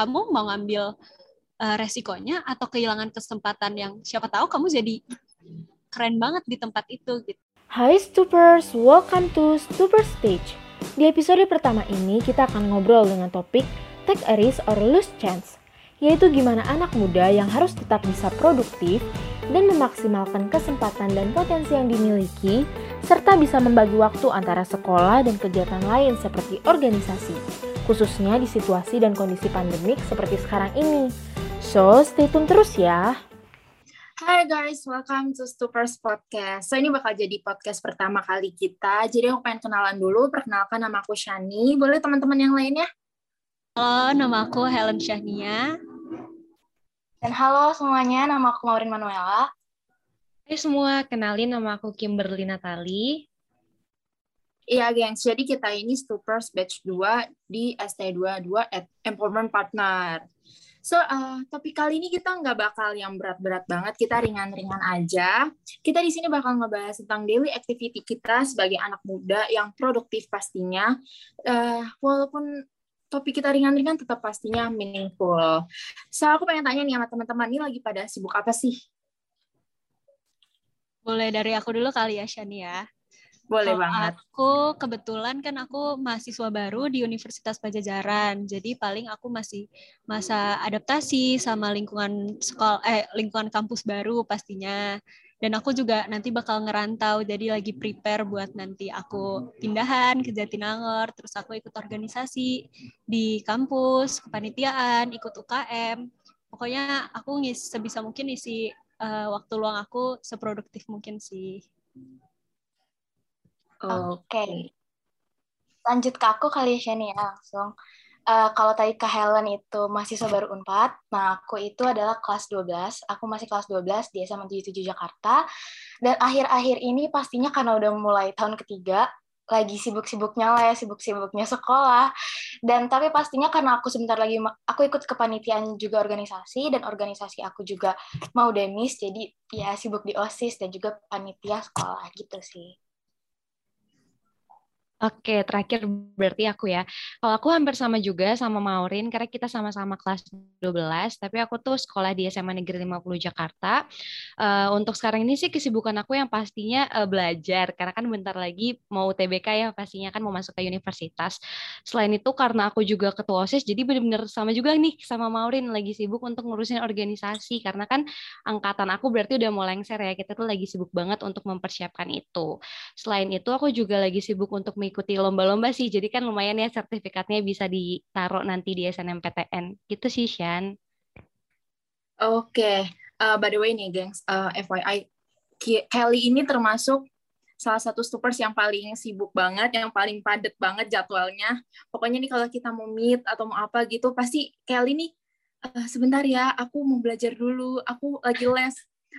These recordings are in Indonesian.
kamu mau ngambil uh, resikonya atau kehilangan kesempatan yang siapa tahu kamu jadi keren banget di tempat itu gitu. Hai Stupers, welcome to Super Stage. Di episode pertama ini kita akan ngobrol dengan topik Take a Risk or Lose Chance, yaitu gimana anak muda yang harus tetap bisa produktif dan memaksimalkan kesempatan dan potensi yang dimiliki, serta bisa membagi waktu antara sekolah dan kegiatan lain seperti organisasi, khususnya di situasi dan kondisi pandemik seperti sekarang ini. So, stay tune terus ya. Hai guys, welcome to Stupers Podcast. So, ini bakal jadi podcast pertama kali kita. Jadi aku pengen kenalan dulu. Perkenalkan nama aku Shani. Boleh teman-teman yang lainnya? Halo, nama aku Helen Syahnia. Dan halo semuanya, nama aku Maureen Manuela. Hai semua, kenalin nama aku Kimberly Natali. Iya, gengs. Jadi kita ini Stupers Batch 2 di ST22 at Empowerment Partner. So, uh, topik kali ini kita nggak bakal yang berat-berat banget, kita ringan-ringan aja. Kita di sini bakal ngebahas tentang daily activity kita sebagai anak muda yang produktif pastinya. Uh, walaupun topik kita ringan-ringan tetap pastinya meaningful. So, aku pengen tanya nih sama teman-teman, ini lagi pada sibuk apa sih? Boleh dari aku dulu kali ya, Shani ya. Boleh Kalo banget. Aku kebetulan kan aku mahasiswa baru di Universitas Pajajaran. Jadi paling aku masih masa adaptasi sama lingkungan sekolah eh lingkungan kampus baru pastinya. Dan aku juga nanti bakal ngerantau jadi lagi prepare buat nanti aku pindahan ke Jatinangor, terus aku ikut organisasi di kampus, kepanitiaan, ikut UKM. Pokoknya aku ngisi sebisa mungkin isi uh, waktu luang aku seproduktif mungkin sih. Oke. Okay. Lanjut ke aku kali ya, Shani ya, langsung. Uh, kalau tadi ke Helen itu mahasiswa baru Unpad, nah aku itu adalah kelas 12, aku masih kelas 12 di SMA 77 Jakarta, dan akhir-akhir ini pastinya karena udah mulai tahun ketiga, lagi sibuk-sibuknya lah ya, sibuk-sibuknya sekolah. Dan tapi pastinya karena aku sebentar lagi, aku ikut kepanitiaan juga organisasi, dan organisasi aku juga mau demis, jadi ya sibuk di OSIS dan juga panitia sekolah gitu sih. Oke, terakhir berarti aku ya. Kalau aku hampir sama juga sama Maureen karena kita sama-sama kelas 12, tapi aku tuh sekolah di SMA Negeri 50 Jakarta. Uh, untuk sekarang ini sih kesibukan aku yang pastinya uh, belajar karena kan bentar lagi mau TBK ya pastinya kan mau masuk ke universitas. Selain itu karena aku juga ketua OSIS jadi benar-benar sama juga nih sama Maureen lagi sibuk untuk ngurusin organisasi karena kan angkatan aku berarti udah mau lengser ya. Kita tuh lagi sibuk banget untuk mempersiapkan itu. Selain itu aku juga lagi sibuk untuk mengikuti lomba-lomba sih. Jadi kan lumayan ya sertifikatnya bisa ditaruh nanti di SNMPTN. Gitu sih, Shan. Oke. Okay. Uh, by the way nih, gengs, uh, FYI, Kelly ini termasuk salah satu stupers yang paling sibuk banget, yang paling padat banget jadwalnya. Pokoknya nih kalau kita mau meet atau mau apa gitu, pasti Kelly nih, uh, sebentar ya, aku mau belajar dulu, aku lagi les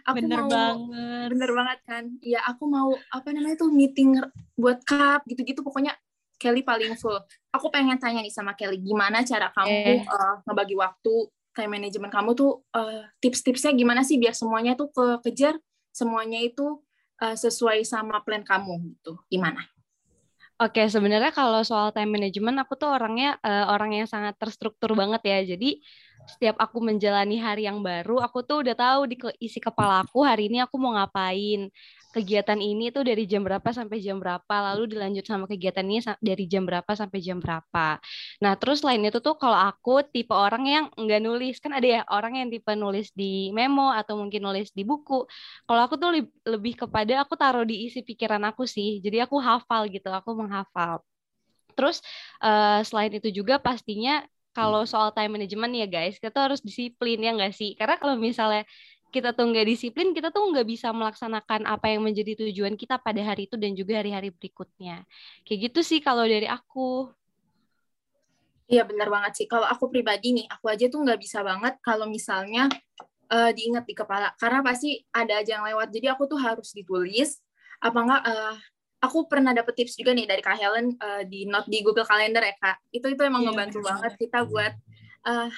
aku bener mau banget. bener banget kan. Ya aku mau apa namanya tuh meeting buat cup gitu-gitu. Pokoknya Kelly paling full. Aku pengen tanya nih sama Kelly gimana cara kamu eh. uh, ngebagi waktu time management kamu tuh uh, tips-tipsnya gimana sih biar semuanya tuh ke kejar semuanya itu uh, sesuai sama plan kamu gitu. Gimana? Oke, sebenarnya kalau soal time management aku tuh orangnya uh, orang yang sangat terstruktur banget ya. Jadi setiap aku menjalani hari yang baru, aku tuh udah tahu di isi kepala aku hari ini aku mau ngapain. Kegiatan ini tuh dari jam berapa sampai jam berapa, lalu dilanjut sama kegiatan ini dari jam berapa sampai jam berapa. Nah, terus lain itu tuh kalau aku tipe orang yang enggak nulis, kan ada ya orang yang tipe nulis di memo atau mungkin nulis di buku. Kalau aku tuh lebih kepada aku taruh di isi pikiran aku sih. Jadi aku hafal gitu, aku menghafal. Terus uh, selain itu juga pastinya kalau soal time management ya guys, kita tuh harus disiplin ya nggak sih? Karena kalau misalnya kita tuh nggak disiplin, kita tuh nggak bisa melaksanakan apa yang menjadi tujuan kita pada hari itu dan juga hari-hari berikutnya. Kayak gitu sih kalau dari aku. Iya benar banget sih. Kalau aku pribadi nih, aku aja tuh nggak bisa banget kalau misalnya uh, diingat di kepala. Karena pasti ada aja yang lewat. Jadi aku tuh harus ditulis. Apa enggak uh, aku pernah dapet tips juga nih dari Kak Helen uh, di note di Google Calendar ya Kak. Itu itu emang yeah, ngebantu yeah. banget kita buat uh,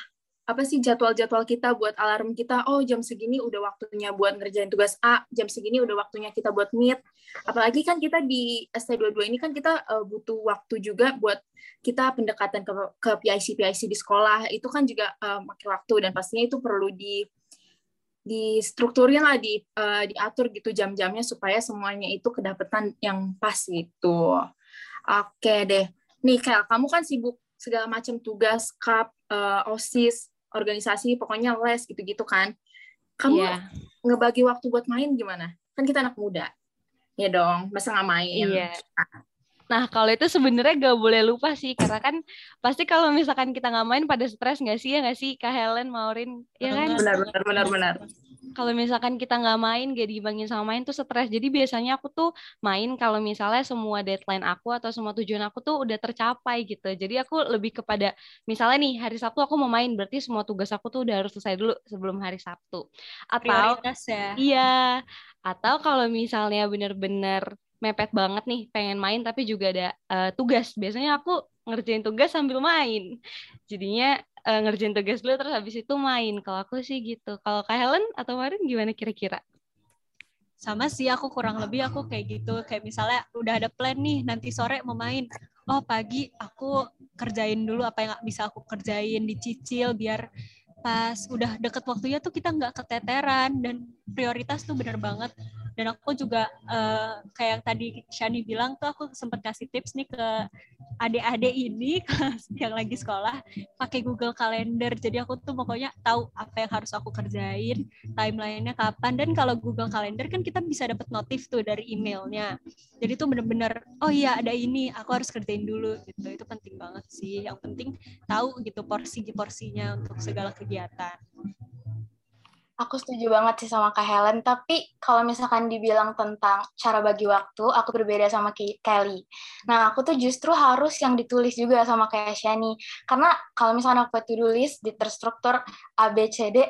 apa sih jadwal-jadwal kita buat alarm kita oh jam segini udah waktunya buat ngerjain tugas A jam segini udah waktunya kita buat meet apalagi kan kita di ST22 ini kan kita uh, butuh waktu juga buat kita pendekatan ke, ke PIC PIC di sekolah itu kan juga uh, makin waktu dan pastinya itu perlu di di strukturin lah di uh, diatur gitu jam-jamnya supaya semuanya itu kedapatan yang pas gitu. Oke deh. Nih kayak kamu kan sibuk segala macam tugas cup uh, osis organisasi pokoknya les gitu-gitu kan. Kamu yeah. ngebagi waktu buat main gimana? Kan kita anak muda. Ya dong masa nggak main? Iya. Nah, kalau itu sebenarnya gak boleh lupa sih, karena kan pasti kalau misalkan kita nggak main pada stres nggak sih ya nggak sih, Kak Helen, Maurin, ya kan? Benar, benar, benar, benar. Kalau misalkan kita nggak main gak dibangin sama main tuh stres. Jadi biasanya aku tuh main kalau misalnya semua deadline aku atau semua tujuan aku tuh udah tercapai gitu. Jadi aku lebih kepada misalnya nih hari Sabtu aku mau main berarti semua tugas aku tuh udah harus selesai dulu sebelum hari Sabtu. Atau ya. Iya. Atau kalau misalnya bener-bener mepet banget nih pengen main tapi juga ada uh, tugas biasanya aku ngerjain tugas sambil main jadinya uh, ngerjain tugas dulu terus habis itu main. Kalau aku sih gitu. Kalau Kak Helen atau Marin gimana kira-kira? Sama sih aku kurang lebih aku kayak gitu. Kayak misalnya udah ada plan nih nanti sore mau main. Oh pagi aku kerjain dulu apa yang bisa aku kerjain dicicil biar pas udah deket waktunya tuh kita nggak keteteran dan prioritas tuh bener banget dan aku juga uh, kayak tadi Shani bilang tuh aku sempat kasih tips nih ke adik-adik ini yang lagi sekolah pakai Google Calendar. Jadi aku tuh pokoknya tahu apa yang harus aku kerjain timelinenya kapan. Dan kalau Google Calendar kan kita bisa dapat notif tuh dari emailnya. Jadi tuh bener-bener oh iya ada ini aku harus kerjain dulu gitu. Itu penting banget sih. Yang penting tahu gitu porsi-porsinya untuk segala kegiatan Aku setuju banget sih sama Kak Helen, tapi kalau misalkan dibilang tentang cara bagi waktu, aku berbeda sama Kelly. Nah, aku tuh justru harus yang ditulis juga sama kayak Shani. Karena kalau misalkan aku tulis di terstruktur A, B, C, D,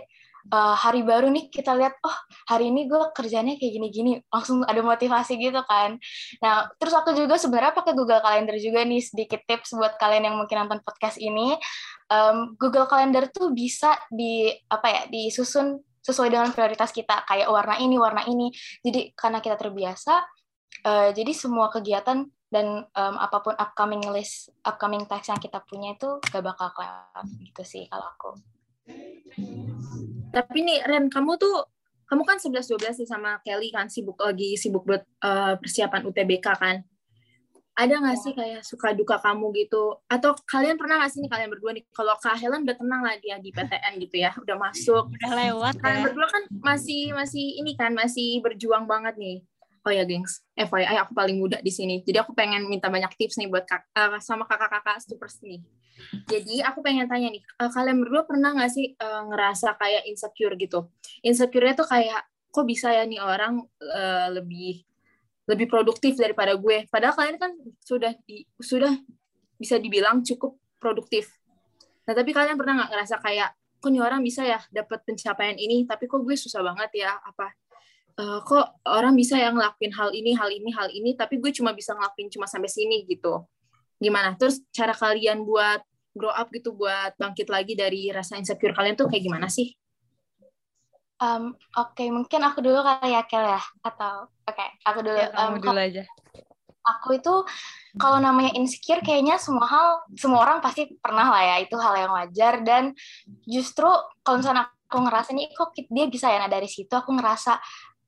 uh, hari baru nih kita lihat, oh hari ini gue kerjanya kayak gini-gini, langsung ada motivasi gitu kan. Nah, terus aku juga sebenarnya pakai Google Calendar juga nih, sedikit tips buat kalian yang mungkin nonton podcast ini. Um, Google Calendar tuh bisa di apa ya disusun sesuai dengan prioritas kita kayak warna ini warna ini. Jadi karena kita terbiasa uh, jadi semua kegiatan dan um, apa pun upcoming list upcoming task yang kita punya itu gak bakal kelewat gitu sih kalau aku. Tapi nih Ren kamu tuh kamu kan 11 12 sih sama Kelly kan sibuk lagi sibuk buat uh, persiapan UTBK kan ada nggak sih kayak suka duka kamu gitu? Atau kalian pernah nggak sih nih kalian berdua nih kalau kak Helen udah tenang lah dia di PTN gitu ya udah masuk udah lewat kalian ya. berdua kan masih masih ini kan masih berjuang banget nih. Oh ya gengs. FYI aku paling muda di sini. Jadi aku pengen minta banyak tips nih buat kak, uh, sama kakak-kakak super nih. Jadi aku pengen tanya nih uh, kalian berdua pernah nggak sih uh, ngerasa kayak insecure gitu? Insecure-nya tuh kayak kok bisa ya nih orang uh, lebih lebih produktif daripada gue. Padahal kalian kan sudah di, sudah bisa dibilang cukup produktif. Nah, tapi kalian pernah nggak ngerasa kayak, kok nih orang bisa ya dapat pencapaian ini, tapi kok gue susah banget ya, apa, uh, kok orang bisa yang ngelakuin hal ini, hal ini, hal ini, tapi gue cuma bisa ngelakuin cuma sampai sini gitu. Gimana? Terus cara kalian buat grow up gitu, buat bangkit lagi dari rasa insecure kalian tuh kayak gimana sih? Um, Oke, okay, mungkin aku dulu kali ya, Kel ya? Atau, oke, okay, aku dulu. Ya, kamu um, dulu aja. Aku itu, kalau namanya insecure, kayaknya semua hal, semua orang pasti pernah lah ya, itu hal yang wajar. Dan justru, kalau misalnya aku ngerasa nih, kok dia bisa ya, nah dari situ aku ngerasa,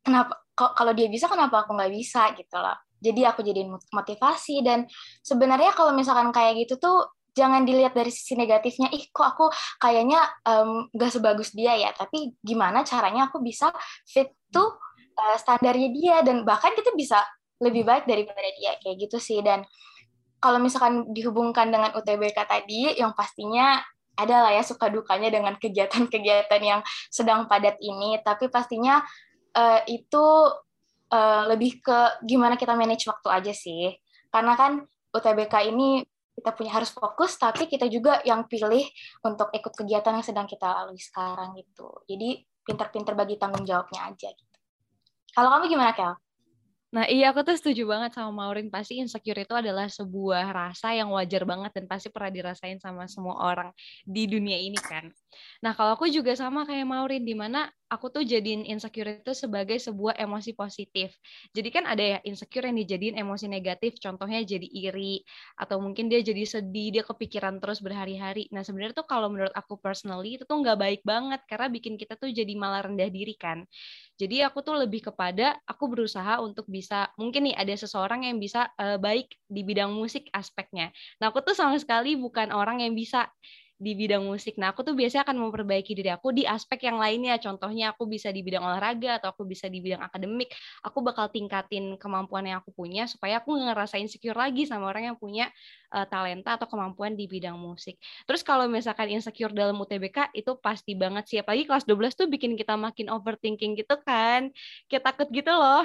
kenapa, kok kalau dia bisa, kenapa aku nggak bisa, gitu loh. Jadi aku jadiin motivasi, dan sebenarnya kalau misalkan kayak gitu tuh, jangan dilihat dari sisi negatifnya. Ih kok aku kayaknya um, gak sebagus dia ya. Tapi gimana caranya aku bisa fit tuh uh, standarnya dia? Dan bahkan kita bisa lebih baik daripada dia. Kayak gitu sih. Dan kalau misalkan dihubungkan dengan UTBK tadi yang pastinya ada lah ya suka dukanya dengan kegiatan-kegiatan yang sedang padat ini. Tapi pastinya uh, itu uh, lebih ke gimana kita manage waktu aja sih. Karena kan UTBK ini kita punya harus fokus tapi kita juga yang pilih untuk ikut kegiatan yang sedang kita lalui sekarang gitu jadi pinter-pinter bagi tanggung jawabnya aja gitu kalau kamu gimana Kel? Nah iya aku tuh setuju banget sama Maurin pasti insecure itu adalah sebuah rasa yang wajar banget dan pasti pernah dirasain sama semua orang di dunia ini kan. Nah, kalau aku juga sama kayak Maureen, di mana aku tuh jadiin insecure itu sebagai sebuah emosi positif. Jadi kan ada ya insecure yang dijadiin emosi negatif, contohnya jadi iri, atau mungkin dia jadi sedih, dia kepikiran terus berhari-hari. Nah, sebenarnya tuh kalau menurut aku personally, itu tuh nggak baik banget, karena bikin kita tuh jadi malah rendah diri kan. Jadi aku tuh lebih kepada, aku berusaha untuk bisa, mungkin nih ada seseorang yang bisa uh, baik di bidang musik aspeknya. Nah, aku tuh sama sekali bukan orang yang bisa di bidang musik. Nah, aku tuh biasanya akan memperbaiki diri aku di aspek yang lainnya. Contohnya aku bisa di bidang olahraga atau aku bisa di bidang akademik. Aku bakal tingkatin kemampuan yang aku punya supaya aku ngerasain insecure lagi sama orang yang punya uh, talenta atau kemampuan di bidang musik. Terus kalau misalkan insecure dalam UTBK itu pasti banget sih. Apalagi kelas 12 tuh bikin kita makin overthinking gitu kan. Kita takut gitu loh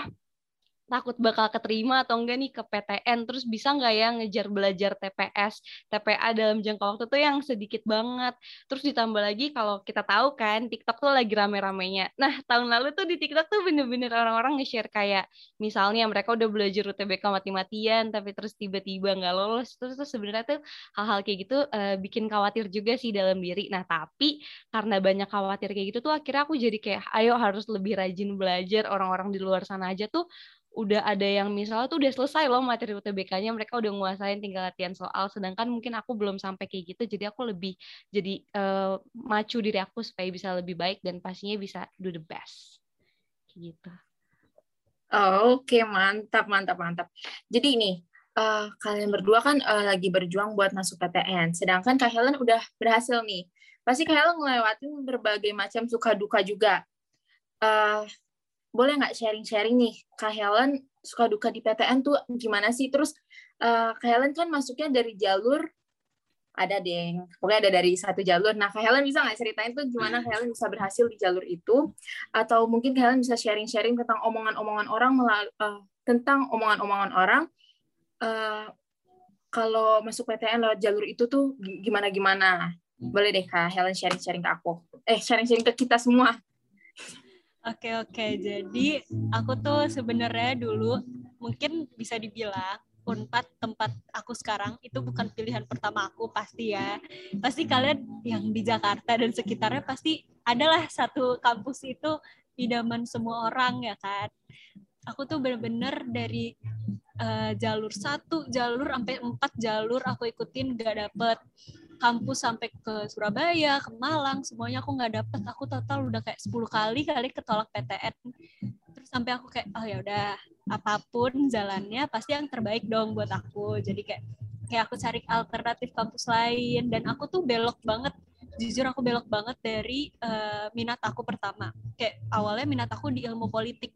takut bakal keterima atau enggak nih ke PTN terus bisa nggak ya ngejar belajar TPS TPA dalam jangka waktu tuh yang sedikit banget. Terus ditambah lagi kalau kita tahu kan TikTok tuh lagi rame-ramenya. Nah tahun lalu tuh di TikTok tuh bener-bener orang-orang nge-share kayak misalnya mereka udah belajar UTBK mati-matian tapi terus tiba-tiba nggak lolos. Terus tuh sebenarnya tuh hal-hal kayak gitu uh, bikin khawatir juga sih dalam diri. Nah tapi karena banyak khawatir kayak gitu tuh akhirnya aku jadi kayak ayo harus lebih rajin belajar orang-orang di luar sana aja tuh udah ada yang misalnya tuh udah selesai loh materi UTBK-nya mereka udah nguasain tinggal latihan soal sedangkan mungkin aku belum sampai kayak gitu jadi aku lebih jadi uh, macu diri aku supaya bisa lebih baik dan pastinya bisa do the best kayak gitu. Oh, Oke okay. mantap mantap mantap. Jadi ini uh, kalian berdua kan uh, lagi berjuang buat masuk PTN sedangkan Kak Helen udah berhasil nih. Pasti Kak Helen ngelewatin berbagai macam suka duka juga. Uh, boleh nggak sharing-sharing nih, Kak Helen suka duka di PTN tuh gimana sih? Terus uh, Kak Helen kan masuknya dari jalur ada deh, pokoknya ada dari satu jalur. Nah, Kak Helen bisa nggak ceritain tuh gimana Kak Helen bisa berhasil di jalur itu? Atau mungkin Kak Helen bisa sharing-sharing tentang omongan-omongan orang uh, tentang omongan-omongan orang uh, kalau masuk PTN lewat jalur itu tuh gimana-gimana? Boleh deh Kak Helen sharing-sharing ke aku. Eh, sharing-sharing ke kita semua. Oke oke, jadi aku tuh sebenarnya dulu mungkin bisa dibilang Unpad tempat aku sekarang itu bukan pilihan pertama aku pasti ya. Pasti kalian yang di Jakarta dan sekitarnya pasti adalah satu kampus itu idaman semua orang ya kan. Aku tuh bener-bener dari uh, jalur satu jalur sampai empat jalur aku ikutin gak dapet kampus sampai ke Surabaya, ke Malang, semuanya aku nggak dapet. Aku total udah kayak 10 kali kali ketolak PTN. Terus sampai aku kayak oh ya udah apa pun jalannya pasti yang terbaik dong buat aku. Jadi kayak kayak aku cari alternatif kampus lain dan aku tuh belok banget jujur aku belok banget dari uh, minat aku pertama. Kayak awalnya minat aku di ilmu politik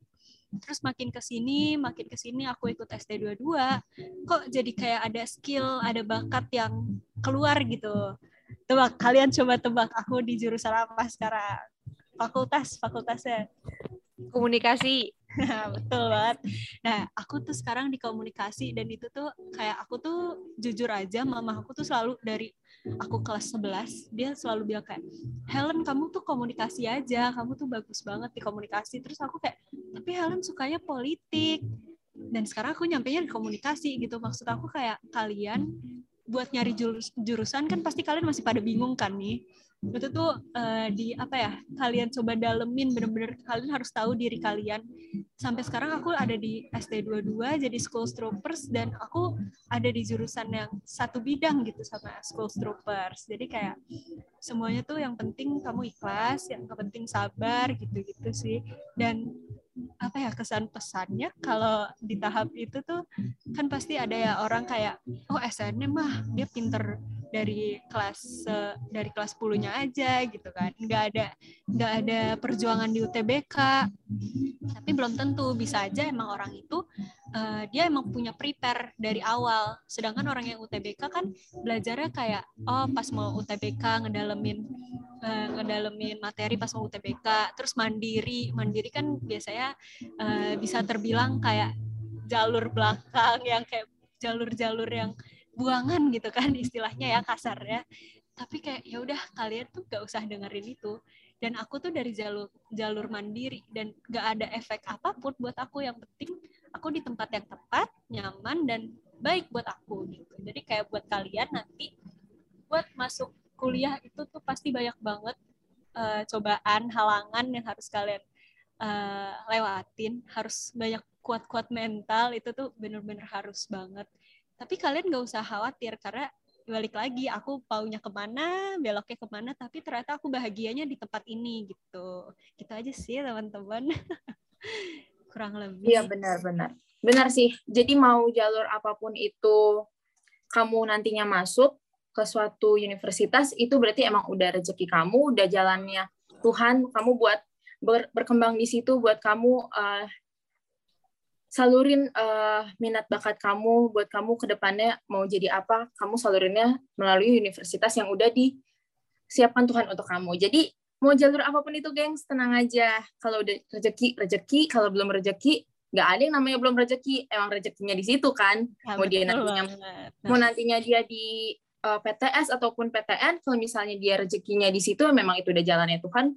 terus makin ke sini makin ke sini aku ikut ST22 kok jadi kayak ada skill ada bakat yang keluar gitu. Tebak kalian coba tebak aku di jurusan apa sekarang? Fakultas fakultasnya. Komunikasi. Betul banget. Nah aku tuh sekarang di komunikasi dan itu tuh kayak aku tuh jujur aja mama aku tuh selalu dari aku kelas 11 dia selalu bilang kayak Helen kamu tuh komunikasi aja kamu tuh bagus banget di komunikasi. Terus aku kayak tapi Helen sukanya politik. Dan sekarang aku nyampe di komunikasi gitu. Maksud aku kayak kalian buat nyari jurusan kan pasti kalian masih pada bingung kan nih. Itu tuh uh, di apa ya kalian coba dalemin bener-bener kalian harus tahu diri kalian. Sampai sekarang aku ada di ST22 jadi school troopers dan aku ada di jurusan yang satu bidang gitu sama school troopers. Jadi kayak semuanya tuh yang penting kamu ikhlas yang penting sabar gitu-gitu sih. Dan apa ya kesan pesannya kalau di tahap itu tuh kan pasti ada ya orang kayak oh SNM mah dia pinter dari kelas uh, dari kelas 10-nya aja gitu kan. Nggak ada nggak ada perjuangan di UTBK tapi belum tentu bisa aja emang orang itu uh, dia emang punya prepare dari awal. Sedangkan orang yang UTBK kan belajarnya kayak oh pas mau UTBK ngedalemin uh, ngedalemin materi pas mau UTBK terus mandiri mandiri kan biasanya uh, bisa terbilang kayak jalur belakang yang kayak jalur-jalur yang buangan gitu kan istilahnya ya kasar ya tapi kayak ya udah kalian tuh gak usah dengerin itu. Dan aku tuh dari jalur jalur mandiri dan gak ada efek apa pun buat aku. Yang penting aku di tempat yang tepat nyaman dan baik buat aku gitu. Jadi kayak buat kalian nanti buat masuk kuliah itu tuh pasti banyak banget uh, cobaan, halangan yang harus kalian uh, lewatin, harus banyak kuat-kuat mental itu tuh bener-bener harus banget. Tapi kalian gak usah khawatir karena balik lagi aku paunya ke mana beloknya ke mana tapi ternyata aku bahagianya di tempat ini gitu. Gitu aja sih teman-teman. Kurang lebih. Iya benar-benar benar. Sih. Jadi mau jalur apa pun itu kamu nantinya masuk ke suatu universitas itu berarti emang udah rezeki kamu udah jalannya Tuhan kamu buat ber, berkembang di situ buat kamu uh, salurin uh, minat bakat kamu buat kamu ke depannya mau jadi apa, kamu salurinnya melalui universitas yang udah disiapkan Tuhan untuk kamu. Jadi mau jalur apa pun itu, gengs, tenang aja. Kalau udah rezeki, rezeki. Kalau belum rezeki, nggak ada yang namanya belum rezeki. Emang rezekinya di situ kan. Ya, mau dia nantinya, mau nantinya dia di uh, eh, PTS ataupun PTN, kalau misalnya dia rezekinya di situ, memang itu udah jalannya Tuhan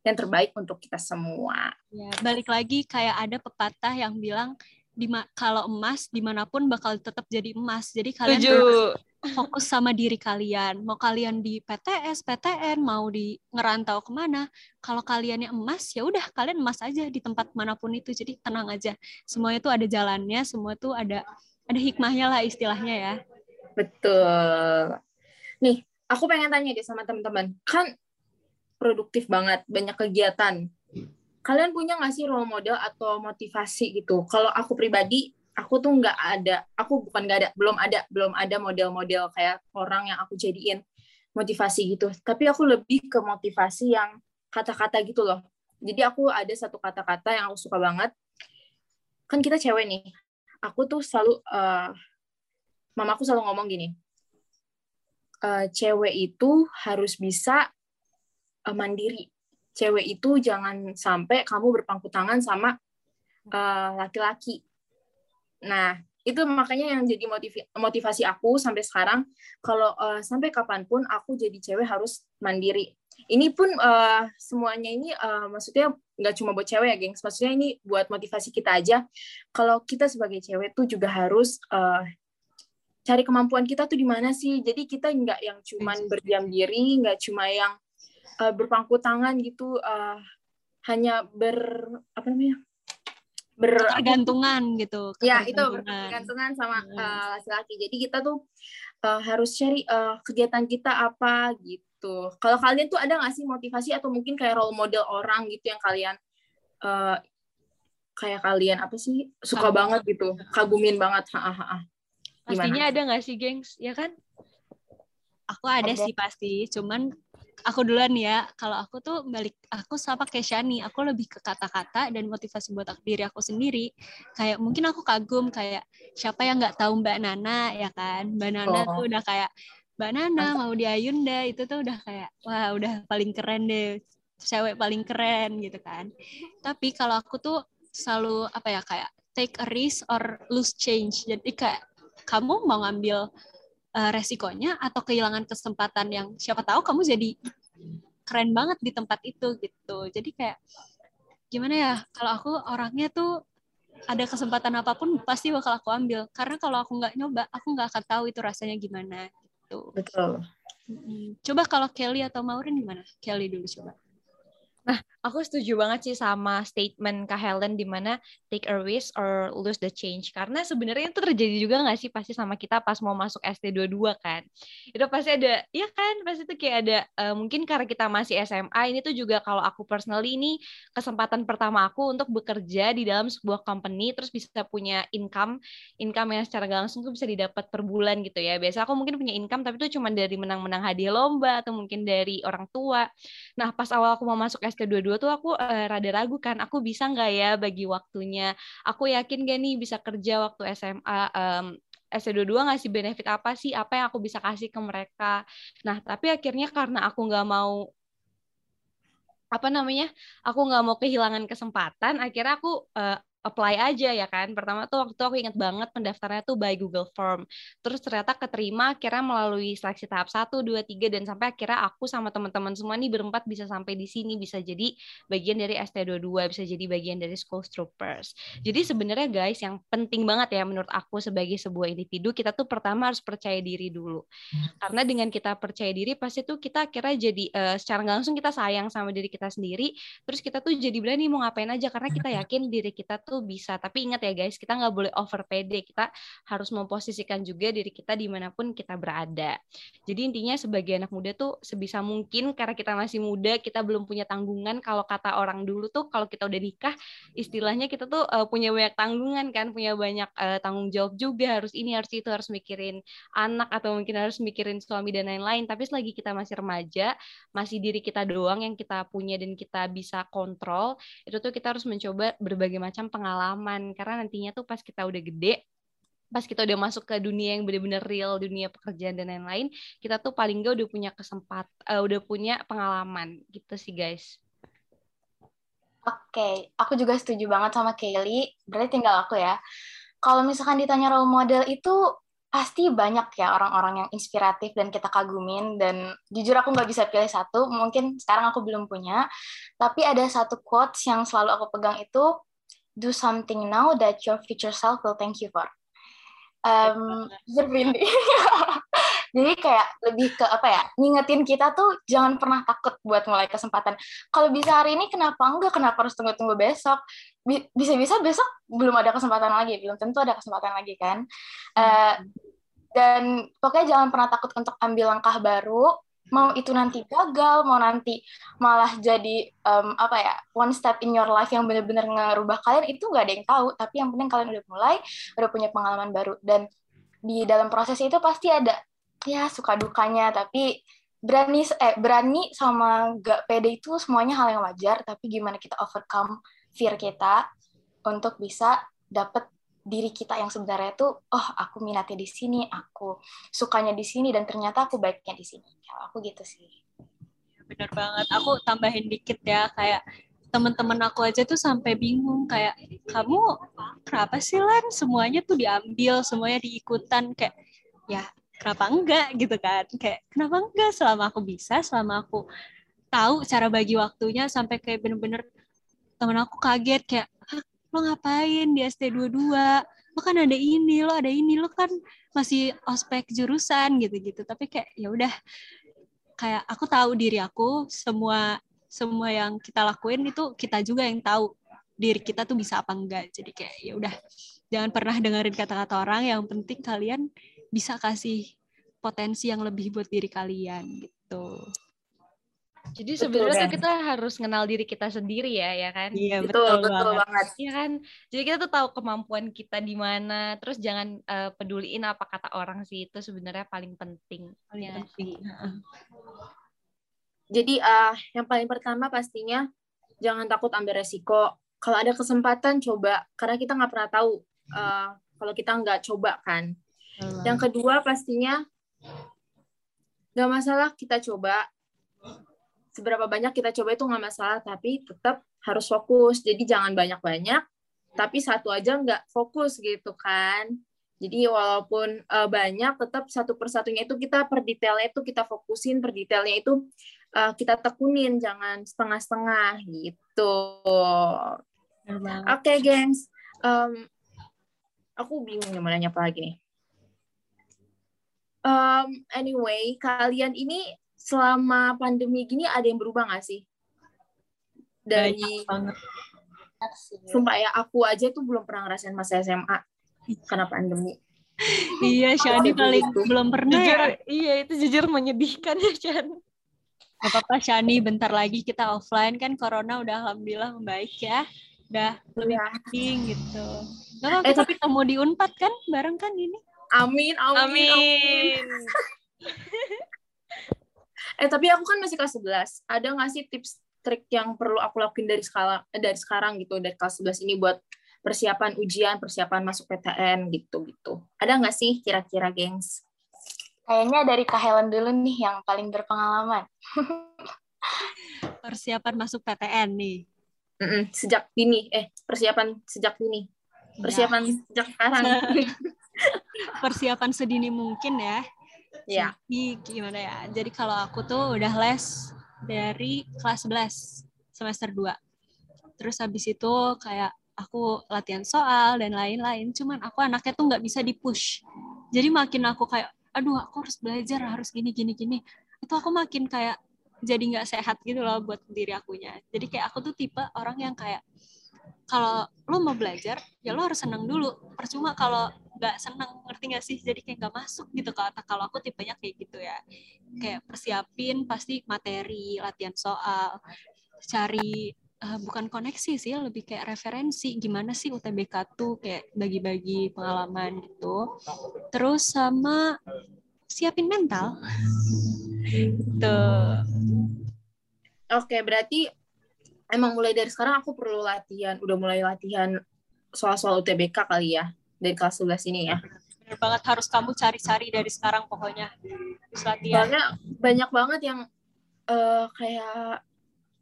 yang terbaik untuk kita semua. Ya, balik lagi kayak ada pepatah yang bilang di kalau emas di mana pun bakal tetap jadi emas. Jadi kalian harus fokus sama diri kalian. Mau kalian di PTS, PTN, mau di ngerantau ke mana, kalau kaliannya emas ya udah kalian emas aja di tempat mana pun itu. Jadi tenang aja. Semuanya itu ada jalannya, semua itu ada ada hikmahnya lah istilahnya ya. Betul. Nih, aku pengen tanya deh sama teman-teman. Kan produktif banget, banyak kegiatan. Kalian punya nggak sih role model atau motivasi gitu? Kalau aku pribadi, aku tuh nggak ada, aku bukan nggak ada, belum ada, belum ada model-model kayak orang yang aku jadiin motivasi gitu. Tapi aku lebih ke motivasi yang kata-kata gitu loh. Jadi aku ada satu kata-kata yang aku suka banget. Kan kita cewek nih. Aku tuh selalu, uh, mamaku selalu ngomong gini, uh, cewek itu harus bisa uh, mandiri. Cewek itu jangan sampai kamu berpangku tangan sama uh, laki-laki. Nah, itu makanya yang jadi motivasi aku sampai sekarang. Kalau uh, sampai kapan pun aku jadi cewek harus mandiri. Ini pun uh, semuanya ini uh, maksudnya nggak cuma buat cewek ya gengs. Maksudnya ini buat motivasi kita aja. Kalau kita sebagai cewek tuh juga harus uh, cari kemampuan kita tuh di mana sih? Jadi kita nggak yang cuman berdiam diri nggak cuma yang uh, berpangku tangan gitu uh, hanya ber apa namanya ber ketergantungan gitu ya itu bergantungan sama uh, laki-laki. Jadi kita tuh uh, harus cari uh, kegiatan kita apa gitu. Kalau kalian tuh ada nggak sih motivasi atau mungkin kayak role model orang gitu yang kalian uh, kayak kalian apa sih suka Kagum. banget gitu kagumin banget ha, ha, ha. pastinya ada nggak sih gengs? Ya kan? Aku ada, ada sih pasti cuman aku duluan ya. Kalau aku tuh balik aku sama kayak Shani, aku lebih ke kata-kata dan motivasi buat aku, diri aku sendiri. Kayak mungkin aku kagum kayak siapa yang nggak tahu Mbak Nana ya kan. Mbak Nana oh. tuh udah kayak Mbak Nana mau di Ayunda itu tuh udah kayak wah udah paling keren deh. Cewek paling keren gitu kan. Tapi kalau aku tuh selalu apa ya kayak take a risk or lose change. Jadi kayak kamu mau ngambil uh, resikonya atau kehilangan kesempatan yang siapa tahu kamu jadi keren banget di tempat itu gitu. Jadi kayak gimana ya kalau aku orangnya tuh ada kesempatan apa pun pasti bakal aku ambil karena kalau aku nggak nyoba aku nggak akan tahu itu rasanya gimana gitu. Betul. Coba kalau Kelly atau Maureen gimana? Kelly dulu coba. Nah, aku setuju banget sih sama statement Kak Helen di mana take a risk or lose the change. Karena sebenarnya itu terjadi juga nggak sih pasti sama kita pas mau masuk ST22 kan. Itu pasti ada, ya kan, pasti itu kayak ada, uh, mungkin karena kita masih SMA, ini tuh juga kalau aku personally ini kesempatan pertama aku untuk bekerja di dalam sebuah company, terus bisa punya income, income yang secara langsung tuh bisa didapat per bulan gitu ya. Biasa aku mungkin punya income, tapi itu cuma dari menang-menang hadiah lomba, atau mungkin dari orang tua. Nah, pas awal aku mau masuk ST22 tuh aku uh, rada ragu kan, aku bisa nggak ya bagi waktunya? Aku yakin gak nih bisa kerja waktu SMA um, ST22 ngasih benefit apa sih? Apa yang aku bisa kasih ke mereka? Nah, tapi akhirnya karena aku nggak mau apa namanya? Aku nggak mau kehilangan kesempatan, akhirnya aku uh, apply aja ya kan. Pertama tuh waktu aku inget banget pendaftarannya tuh by Google Form. Terus ternyata keterima akhirnya melalui seleksi tahap 1, 2, 3 dan sampai akhirnya aku sama teman-teman semua nih berempat bisa sampai di sini bisa jadi bagian dari ST22, bisa jadi bagian dari School Troopers. Jadi sebenarnya guys yang penting banget ya menurut aku sebagai sebuah individu kita tuh pertama harus percaya diri dulu. Karena dengan kita percaya diri pasti tuh kita akhirnya jadi uh, secara langsung kita sayang sama diri kita sendiri, terus kita tuh jadi berani mau ngapain aja karena kita yakin diri kita tuh tuh bisa. Tapi ingat ya guys, kita nggak boleh over pede. Kita harus memposisikan juga diri kita di mana pun kita berada. Jadi intinya sebagai anak muda tuh sebisa mungkin karena kita masih muda, kita belum punya tanggungan. Kalau kata orang dulu tuh kalau kita udah nikah, istilahnya kita tuh uh, punya banyak tanggungan kan, punya banyak uh, tanggung jawab juga. Harus ini, harus itu, harus mikirin anak atau mungkin harus mikirin suami dan lain-lain. Tapi selagi kita masih remaja, masih diri kita doang yang kita punya dan kita bisa kontrol, itu tuh kita harus mencoba berbagai macam pengalaman karena nantinya tuh pas kita udah gede pas kita udah masuk ke dunia yang benar-benar real dunia pekerjaan dan lain-lain kita tuh paling gak udah punya kesempat uh, udah punya pengalaman gitu sih guys Oke, okay. aku juga setuju banget sama Kelly. Berarti tinggal aku ya. Kalau misalkan ditanya role model itu pasti banyak ya orang-orang yang inspiratif dan kita kagumin dan jujur aku nggak bisa pilih satu mungkin sekarang aku belum punya tapi ada satu quotes yang selalu aku pegang itu do something now that your future self will thank you for. Um, Jadi kayak lebih ke apa ya, ngingetin kita tuh jangan pernah takut buat mulai kesempatan. Kalau bisa hari ini kenapa enggak? Kenapa harus tunggu-tunggu besok? Bisa-bisa besok belum ada kesempatan lagi, belum tentu ada kesempatan lagi kan. Uh, dan pokoknya jangan pernah takut untuk ambil langkah baru mau itu nanti gagal, mau nanti malah jadi um, apa ya one step in your life yang benar-benar ngerubah kalian itu nggak ada yang tahu. Tapi yang penting kalian udah mulai, udah punya pengalaman baru dan di dalam proses itu pasti ada ya suka dukanya. Tapi berani eh berani sama gak pede itu semuanya hal yang wajar. Tapi gimana kita overcome fear kita untuk bisa dapet diri kita yang sebenarnya tuh oh aku minatnya di sini aku sukanya di sini dan ternyata aku baiknya di sini. Kalau aku gitu sih. Bener banget. Aku tambahin dikit ya kayak teman-teman aku aja tuh sampai bingung kayak kamu kenapa sih Lan? Semuanya tuh diambil semuanya diikutan. Kayak ya kenapa enggak? Gitu kan. Kayak kenapa enggak? Selama aku bisa selama aku tahu cara bagi waktunya sampai kayak bener-bener temen aku kaget kayak lo ngapain di ST22 lo kan ada ini lo ada ini lo kan masih ospek jurusan gitu-gitu. Tapi kayak ya udah. Kayak aku tahu diri aku semua semua yang kita lakuin itu kita juga yang tahu diri kita tuh bisa apa enggak. Jadi kayak ya udah. Jangan pernah dengerin kata-kata orang yang penting kalian bisa kasih potensi yang lebih buat diri kalian gitu jadi sebenarnya kan? kita harus kenal diri kita sendiri ya, ya kan? Iya betul betul, betul banget. Iya kan? Jadi kita tuh tahu kemampuan kita di mana. Terus jangan uh, peduliin apa kata orang sih itu sebenarnya paling penting. Paling ya. penting. Jadi uh, yang paling pertama pastinya jangan takut ambil resiko. Kalau ada kesempatan coba, karena kita nggak pernah tahu uh, kalau kita nggak coba kan. Hmm. Yang kedua pastinya nggak masalah kita coba seberapa banyak kita coba itu nggak masalah, tapi tetap harus fokus. Jadi jangan banyak-banyak, tapi satu aja nggak fokus gitu kan. Jadi walaupun uh, banyak, tetap satu persatunya itu kita per detailnya itu kita fokusin, per detailnya itu uh, kita tekunin, jangan setengah-setengah gitu. Oke, okay, gengs. Um, aku bingung mau nanya apa lagi nih. Um, anyway, kalian ini selama pandemi gini ada yang berubah nggak sih? Dari Sumpah ya, aku aja tuh belum pernah ngerasain masa SMA karena pandemi. iya, Shani paling itu. belum pernah jujur, ya. Iya, itu jujur menyedihkan ya, Chan. Gak apa-apa, Shani. Bentar lagi kita offline kan. Corona udah alhamdulillah membaik ya. Udah lebih ya. penting gitu. Gak eh, tapi ketemu di Unpad kan? Bareng kan ini? Amin, amin, amin. amin. Eh tapi aku kan masih kelas 11. Ada nggak sih tips trik yang perlu aku lakuin dari skala eh, dari sekarang gitu dari kelas 11 ini buat persiapan ujian, persiapan masuk PTN gitu-gitu. Ada nggak sih kira-kira, gengs? Kayaknya dari Kak Helen dulu nih yang paling berpengalaman. persiapan masuk PTN nih. Mm-mm, sejak dini, eh persiapan sejak dini, Ya, persiapan sejak sekarang. persiapan sedini mungkin ya. Ya, Jadi gimana ya? Jadi kalau aku tuh udah les dari kelas 11 semester 2. Terus habis itu kayak aku latihan soal dan lain-lain. Cuman aku anaknya tuh nggak bisa di-push. Jadi makin aku kayak, aduh aku harus belajar, harus gini, gini, gini. Itu aku makin kayak jadi nggak sehat gitu loh buat diri akunya. Jadi kayak aku tuh tipe orang yang kayak, kalau lo mau belajar, ya lo harus senang dulu. Percuma kalau nggak senang, ngerti nggak sih? Jadi kayak nggak masuk gitu otak. Kalau aku tipenya kayak gitu ya. Kayak persiapin pasti materi, latihan soal, cari eh, bukan koneksi sih, lebih kayak referensi. Gimana sih UTBK tuh kayak bagi-bagi pengalaman gitu. Terus sama siapin mental. Tuh. oke berarti emang mulai dari sekarang aku perlu latihan, udah mulai latihan soal-soal UTBK kali ya dari kelas 11 ini ya. Bener banget harus kamu cari-cari dari sekarang pokoknya. Terus latihan. Soalnya banyak banget yang eh, kayak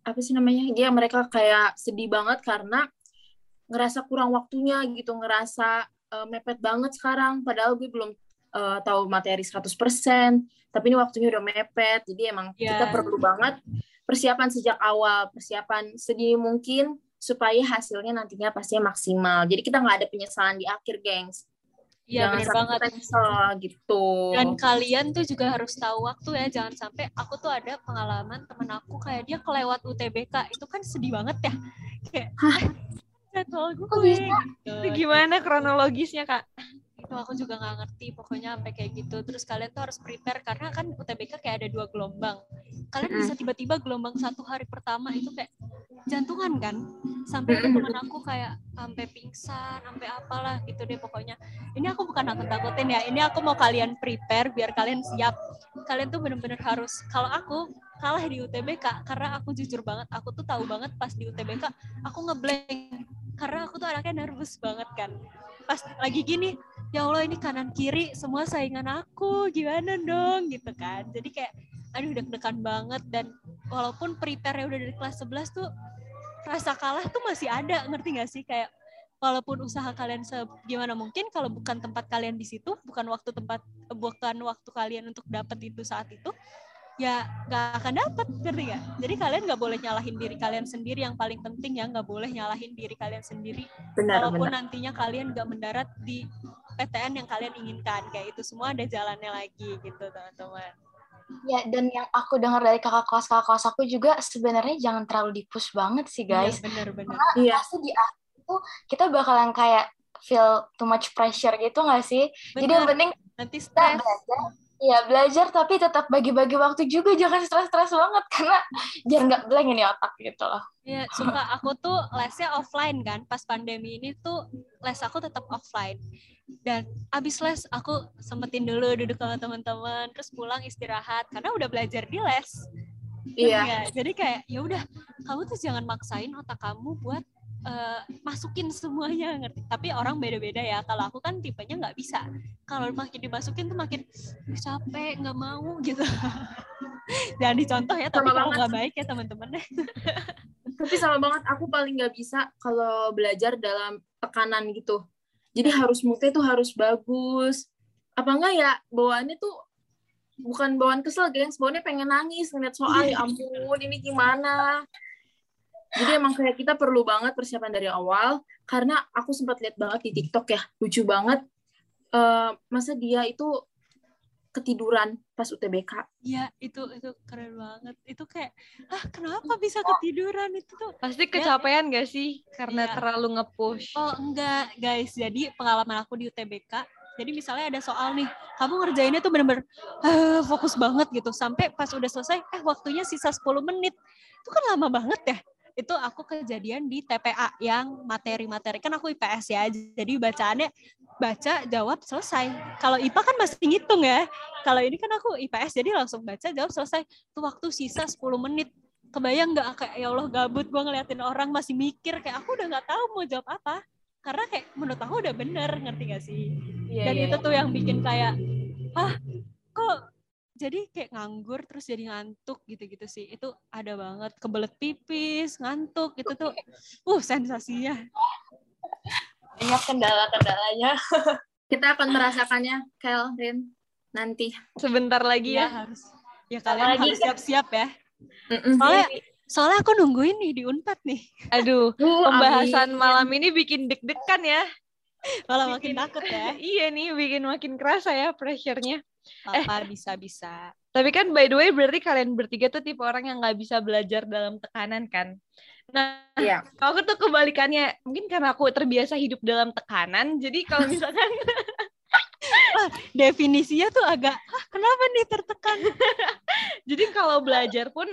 apa sih namanya? Dia mereka kayak sedih banget karena ngerasa kurang waktunya gitu, ngerasa eh, mepet banget sekarang padahal gue belum eh, tahu materi 100%, tapi ini waktunya udah mepet. Jadi emang Iya. kita perlu banget persiapan sejak awal, persiapan sedini mungkin supaya hasilnya nantinya pastinya maksimal. Jadi kita nggak ada penyesalan di akhir, gengs. Iya sampai banget. kita nyesel gitu. Dan kalian tuh juga harus tahu waktu ya, jangan sampai aku tuh ada pengalaman temen aku kayak dia kelewat UTBK, itu kan sedih banget ya. Kayak, jadwal gue. Kok bisa? gitu. Itu gimana kronologisnya, Kak? Itu aku juga nggak ngerti, pokoknya sampai kayak gitu. Terus kalian tuh harus prepare, karena kan UTBK kayak ada dua gelombang. Kalian bisa tiba-tiba gelombang satu hari pertama itu kayak jantungan kan. Sampai ada temen aku kayak sampai pingsan, sampai apalah gitu deh pokoknya. Ini aku bukan nakut-nakutin ya, ini aku mau kalian prepare biar kalian siap. Kalian tuh bener-bener harus, kalau aku kalah di UTBK, karena aku jujur banget, aku tuh tahu banget pas di UTBK, aku ngeblank. Karena aku tuh anaknya nervous banget kan. Pas lagi gini, ya Allah ini kanan kiri semua saingan aku, gimana dong gitu kan. Jadi kayak, aduh deg-degan banget dan walaupun prepare udah dari kelas 11 tuh rasa kalah tuh masih ada, ngerti gak sih? Kayak walaupun usaha kalian se gimana mungkin kalau bukan tempat kalian di situ, bukan waktu tempat bukan waktu kalian untuk dapat itu saat itu, ya nggak akan dapat, ngerti gak? Jadi kalian nggak boleh nyalahin diri kalian sendiri yang paling penting ya nggak boleh nyalahin diri kalian sendiri benar walaupun benar. nantinya kalian nggak mendarat di PTN yang kalian inginkan kayak itu semua ada jalannya lagi gitu teman-teman Ya, dan yang aku dengar dari kakak kelas kakak kelas aku juga sebenarnya jangan terlalu dipush banget sih guys. Iya, bener-bener Iya. Pasti di akhir itu kita bakalan kayak feel too much pressure gitu nggak sih? Jadi yang Bener. penting nanti stres belajar. Iya belajar tapi tetap bagi-bagi waktu juga jangan stres-stres banget karena biar nggak blank ini otak gitu loh. ya sumpah aku tuh lesnya offline kan pas pandemi ini tuh les aku tetap offline dan abis les aku sempetin dulu duduk sama teman-teman terus pulang istirahat karena udah belajar di les Iya. Ya, jadi kayak ya udah kamu tuh jangan maksain otak kamu buat eh, masukin semuanya ngerti. Tapi orang beda-beda ya. Kalau aku kan tipenya nggak bisa. Kalau makin dimasukin tuh makin "Ih, capek, nggak mau gitu. Jangan dicontoh ya, tapi kalau nggak baik ya teman-teman. Tapi sama banget aku paling nggak bisa kalau belajar dalam tekanan gitu. Jadi harus moodnya tuh harus bagus. Apa enggak ya bawaannya tuh bukan bawaan kesel, gengs. Bawaannya pengen nangis ngeliat soal, ya ampun ini gimana. Jadi emang kayak kita perlu banget persiapan dari awal. Karena aku sempat lihat banget di TikTok ya, lucu banget. Eh, masa dia itu ketiduran pas UTBK. Iya, itu itu keren banget. Itu kayak, ah kenapa bisa ketiduran itu tuh? Pasti kecapean gak sih? Karena Iya. terlalu nge-push. Oh enggak guys, jadi pengalaman aku di UTBK, jadi misalnya ada soal nih, kamu ngerjainnya tuh bener-bener eh, fokus banget gitu, sampai pas udah selesai, eh waktunya sisa 10 menit, itu kan lama banget ya. Itu aku kejadian di TPA yang materi-materi, kan aku IPS ya, jadi bacaannya baca, jawab, selesai. Kalau IPA kan masih ngitung ya, kalau ini kan aku IPS, jadi langsung baca, jawab, selesai. Itu waktu sisa 10 menit. Kebayang nggak kayak ya Allah gabut gue ngeliatin orang masih mikir kayak aku udah nggak tahu mau jawab apa karena kayak menurut aku udah bener ngerti gak sih Iya, dan itu tuh yang bikin kayak ah kok jadi kayak nganggur terus jadi ngantuk gitu-gitu sih itu ada banget kebelet pipis ngantuk itu tuh uh sensasinya banyak kendala-kendalanya Kita akan merasakannya, Kel, Rin, nanti. Sebentar lagi ya ya. harus ya kalian Apalagi harus siap-siap ya Mm-mm. soalnya soalnya aku nungguin nih di unpad nih Aduh, Uh, pembahasan amin. malam ini bikin deg-degan ya. malah makin takut ya Iya nih, bikin makin kerasa ya pressure-nya. Apa bisa bisa Tapi kan by the way berarti kalian bertiga tuh tipe orang yang nggak bisa belajar dalam tekanan kan? Nah, Iya. aku tuh kebalikannya. Mungkin karena aku terbiasa hidup dalam tekanan, jadi kalau misalkan definisinya tuh agak "Hah, kenapa nih tertekan jadi kalau belajar pun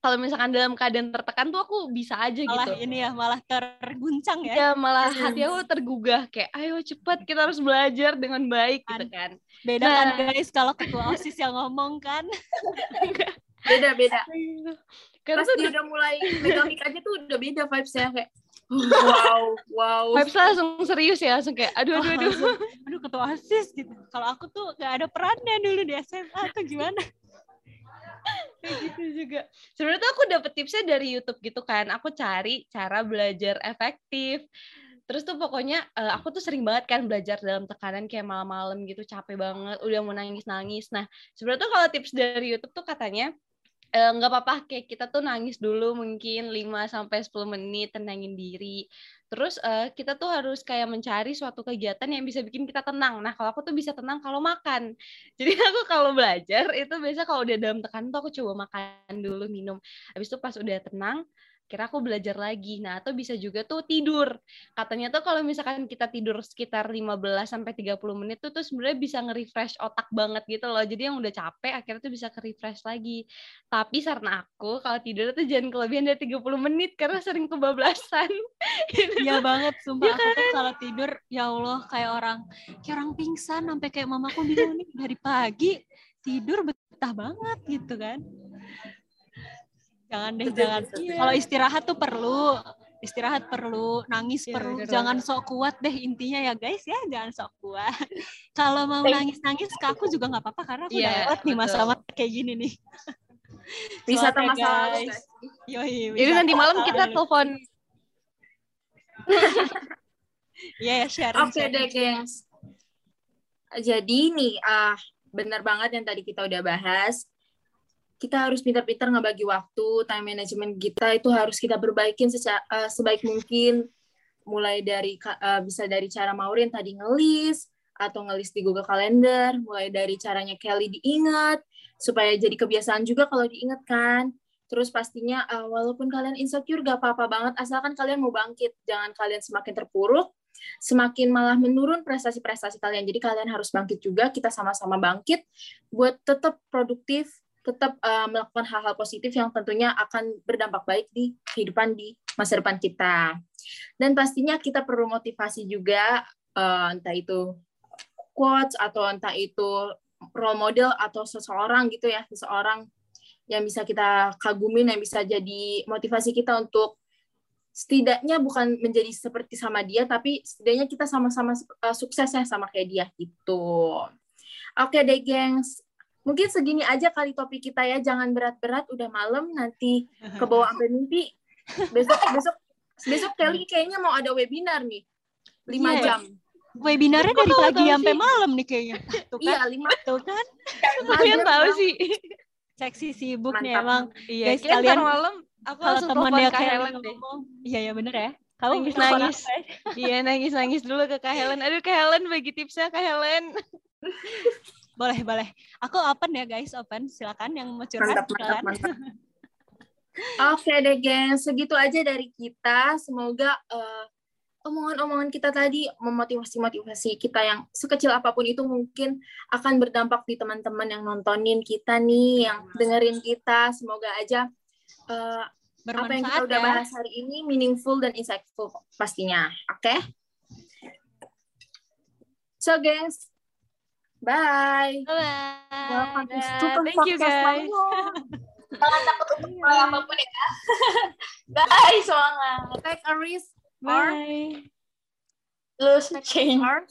kalau misalkan dalam keadaan tertekan tuh aku bisa aja malah gitu. ini ya malah terguncang ya Ya malah hati aku tergugah kayak ayo cepet kita harus belajar dengan baik gitu kan. beda kan Nah. guys kalau ketua osis yang ngomong kan Beda-beda. Karena Pas tuh dia udah mulai megang aja tuh udah beda vibes-nya kayak wow, wow. vibes langsung serius ya, langsung kayak aduh aduh aduh. Langsung, aduh ketua osis gitu kalau aku tuh gak ada perannya dulu di SMA atau gimana gitu juga. Sebenarnya aku dapet tipsnya dari YouTube gitu kan. Aku cari cara belajar efektif. Terus tuh pokoknya eh, aku tuh sering banget kan belajar dalam tekanan kayak malam-malam gitu capek banget, udah mau nangis-nangis. Nah, sebenarnya tuh kalau tips dari YouTube tuh katanya eh, nggak apa-apa kayak kita tuh nangis dulu mungkin 5 sampai 10 menit tenangin diri. Terus eh, kita tuh harus kayak mencari suatu kegiatan yang bisa bikin kita tenang. Nah, kalau aku tuh bisa tenang kalau makan. Jadi aku kalau belajar itu biasa kalau udah dalam tekanan tuh aku coba makan dulu, minum. Habis itu pas udah tenang, kira aku belajar lagi. Nah, atau bisa juga tuh tidur. Katanya tuh kalau misalkan kita tidur sekitar 15 sampai 30 menit tuh tuh sebenarnya bisa nge-refresh otak banget gitu loh. Jadi yang udah capek akhirnya tuh bisa ke-refresh lagi. Tapi saran aku kalau tidur tuh jangan kelebihan dari 30 menit karena sering kebablasan. Iya banget, sumpah Iya aku tuh kalau tidur ya Allah kayak orang kayak orang pingsan sampai kayak mamaku bilang nih dari pagi tidur betah banget gitu kan. Jangan deh, jangan. Kalau istirahat tuh perlu, istirahat perlu, nangis Iya, perlu. Jangan sok kuat deh intinya ya guys ya, jangan sok kuat. Kalau mau nangis-nangis ke aku juga nggak apa-apa karena aku udah Iya, lewat nih masa-masa kayak gini nih. Wisata Semangat ya, masa lalu, guys. guys. Yoi, Jadi nanti malam kita telepon Iya ya sharing. Oke sharing. deh, gengs. Jadi nih, ah benar banget yang tadi kita udah bahas. Kita harus pintar-pintar ngebagi waktu, time management kita itu harus kita perbaikin seca- eh, sebaik mungkin. Mulai dari eh, bisa dari cara Maureen tadi ngelis atau ngelis di Google Calendar, mulai dari caranya Kelly diingat supaya jadi kebiasaan juga kalau diingat kan. Terus pastinya eh, walaupun kalian insecure gak apa-apa banget asalkan kalian mau bangkit, jangan kalian semakin terpuruk semakin malah menurun prestasi-prestasi kalian. Jadi kalian harus bangkit juga, kita sama-sama bangkit buat tetap produktif, tetap uh, melakukan hal-hal positif yang tentunya akan berdampak baik di kehidupan di masa depan kita. Dan pastinya kita perlu motivasi juga, uh, entah itu quotes atau entah itu role model atau seseorang gitu ya, seseorang yang bisa kita kagumin, yang bisa jadi motivasi kita untuk setidaknya bukan menjadi seperti sama dia, tapi setidaknya kita sama-sama uh, sukses ya sama kayak dia gitu. Oke deh, gengs. Mungkin segini aja kali topik kita ya. Jangan berat-berat, udah malam nanti ke bawah sampai mimpi. Besok besok besok Kelly kayaknya mau ada webinar nih. 5 Iya. jam. Webinarnya dari pagi sampai malam nih kayaknya. Tuh kan, Iya, 5 tuh kan. kalian tahu sih. Seksi sibuk nih Mantap. emang. Iya, Guys, kalian malam aku Kalau Kak kayak ngomong, iya ya bener ya. Kamu Nangis, bisa nangis. ya? Iya, nangis-nangis dulu ke Kak Helen. Aduh, Kak Helen bagi tipsnya Kak Helen. Boleh, boleh. Aku open ya guys, open. Silakan yang mau curhat. Mantap, mantap, silakan. mantap. Oke deh, gengs. Segitu aja dari kita. Semoga eh, omongan-omongan kita tadi memotivasi-motivasi kita yang sekecil apa pun itu mungkin akan berdampak di teman-teman yang nontonin kita nih, yang dengerin kita. Semoga aja eh, apa yang kita Bermanfaat udah ya. bahas hari ini meaningful dan insightful pastinya. Oke? So, gengs. Bye. Bye. Welcome to Dah, Super thank you, Podcast guys. Mango. Jangan takut untuk mulai apapun ya. Bye, semangat. Take a risk Bye. Lose change. or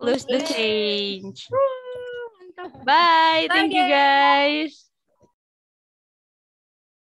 Lose the change. Woo, Bye. Thank you guys.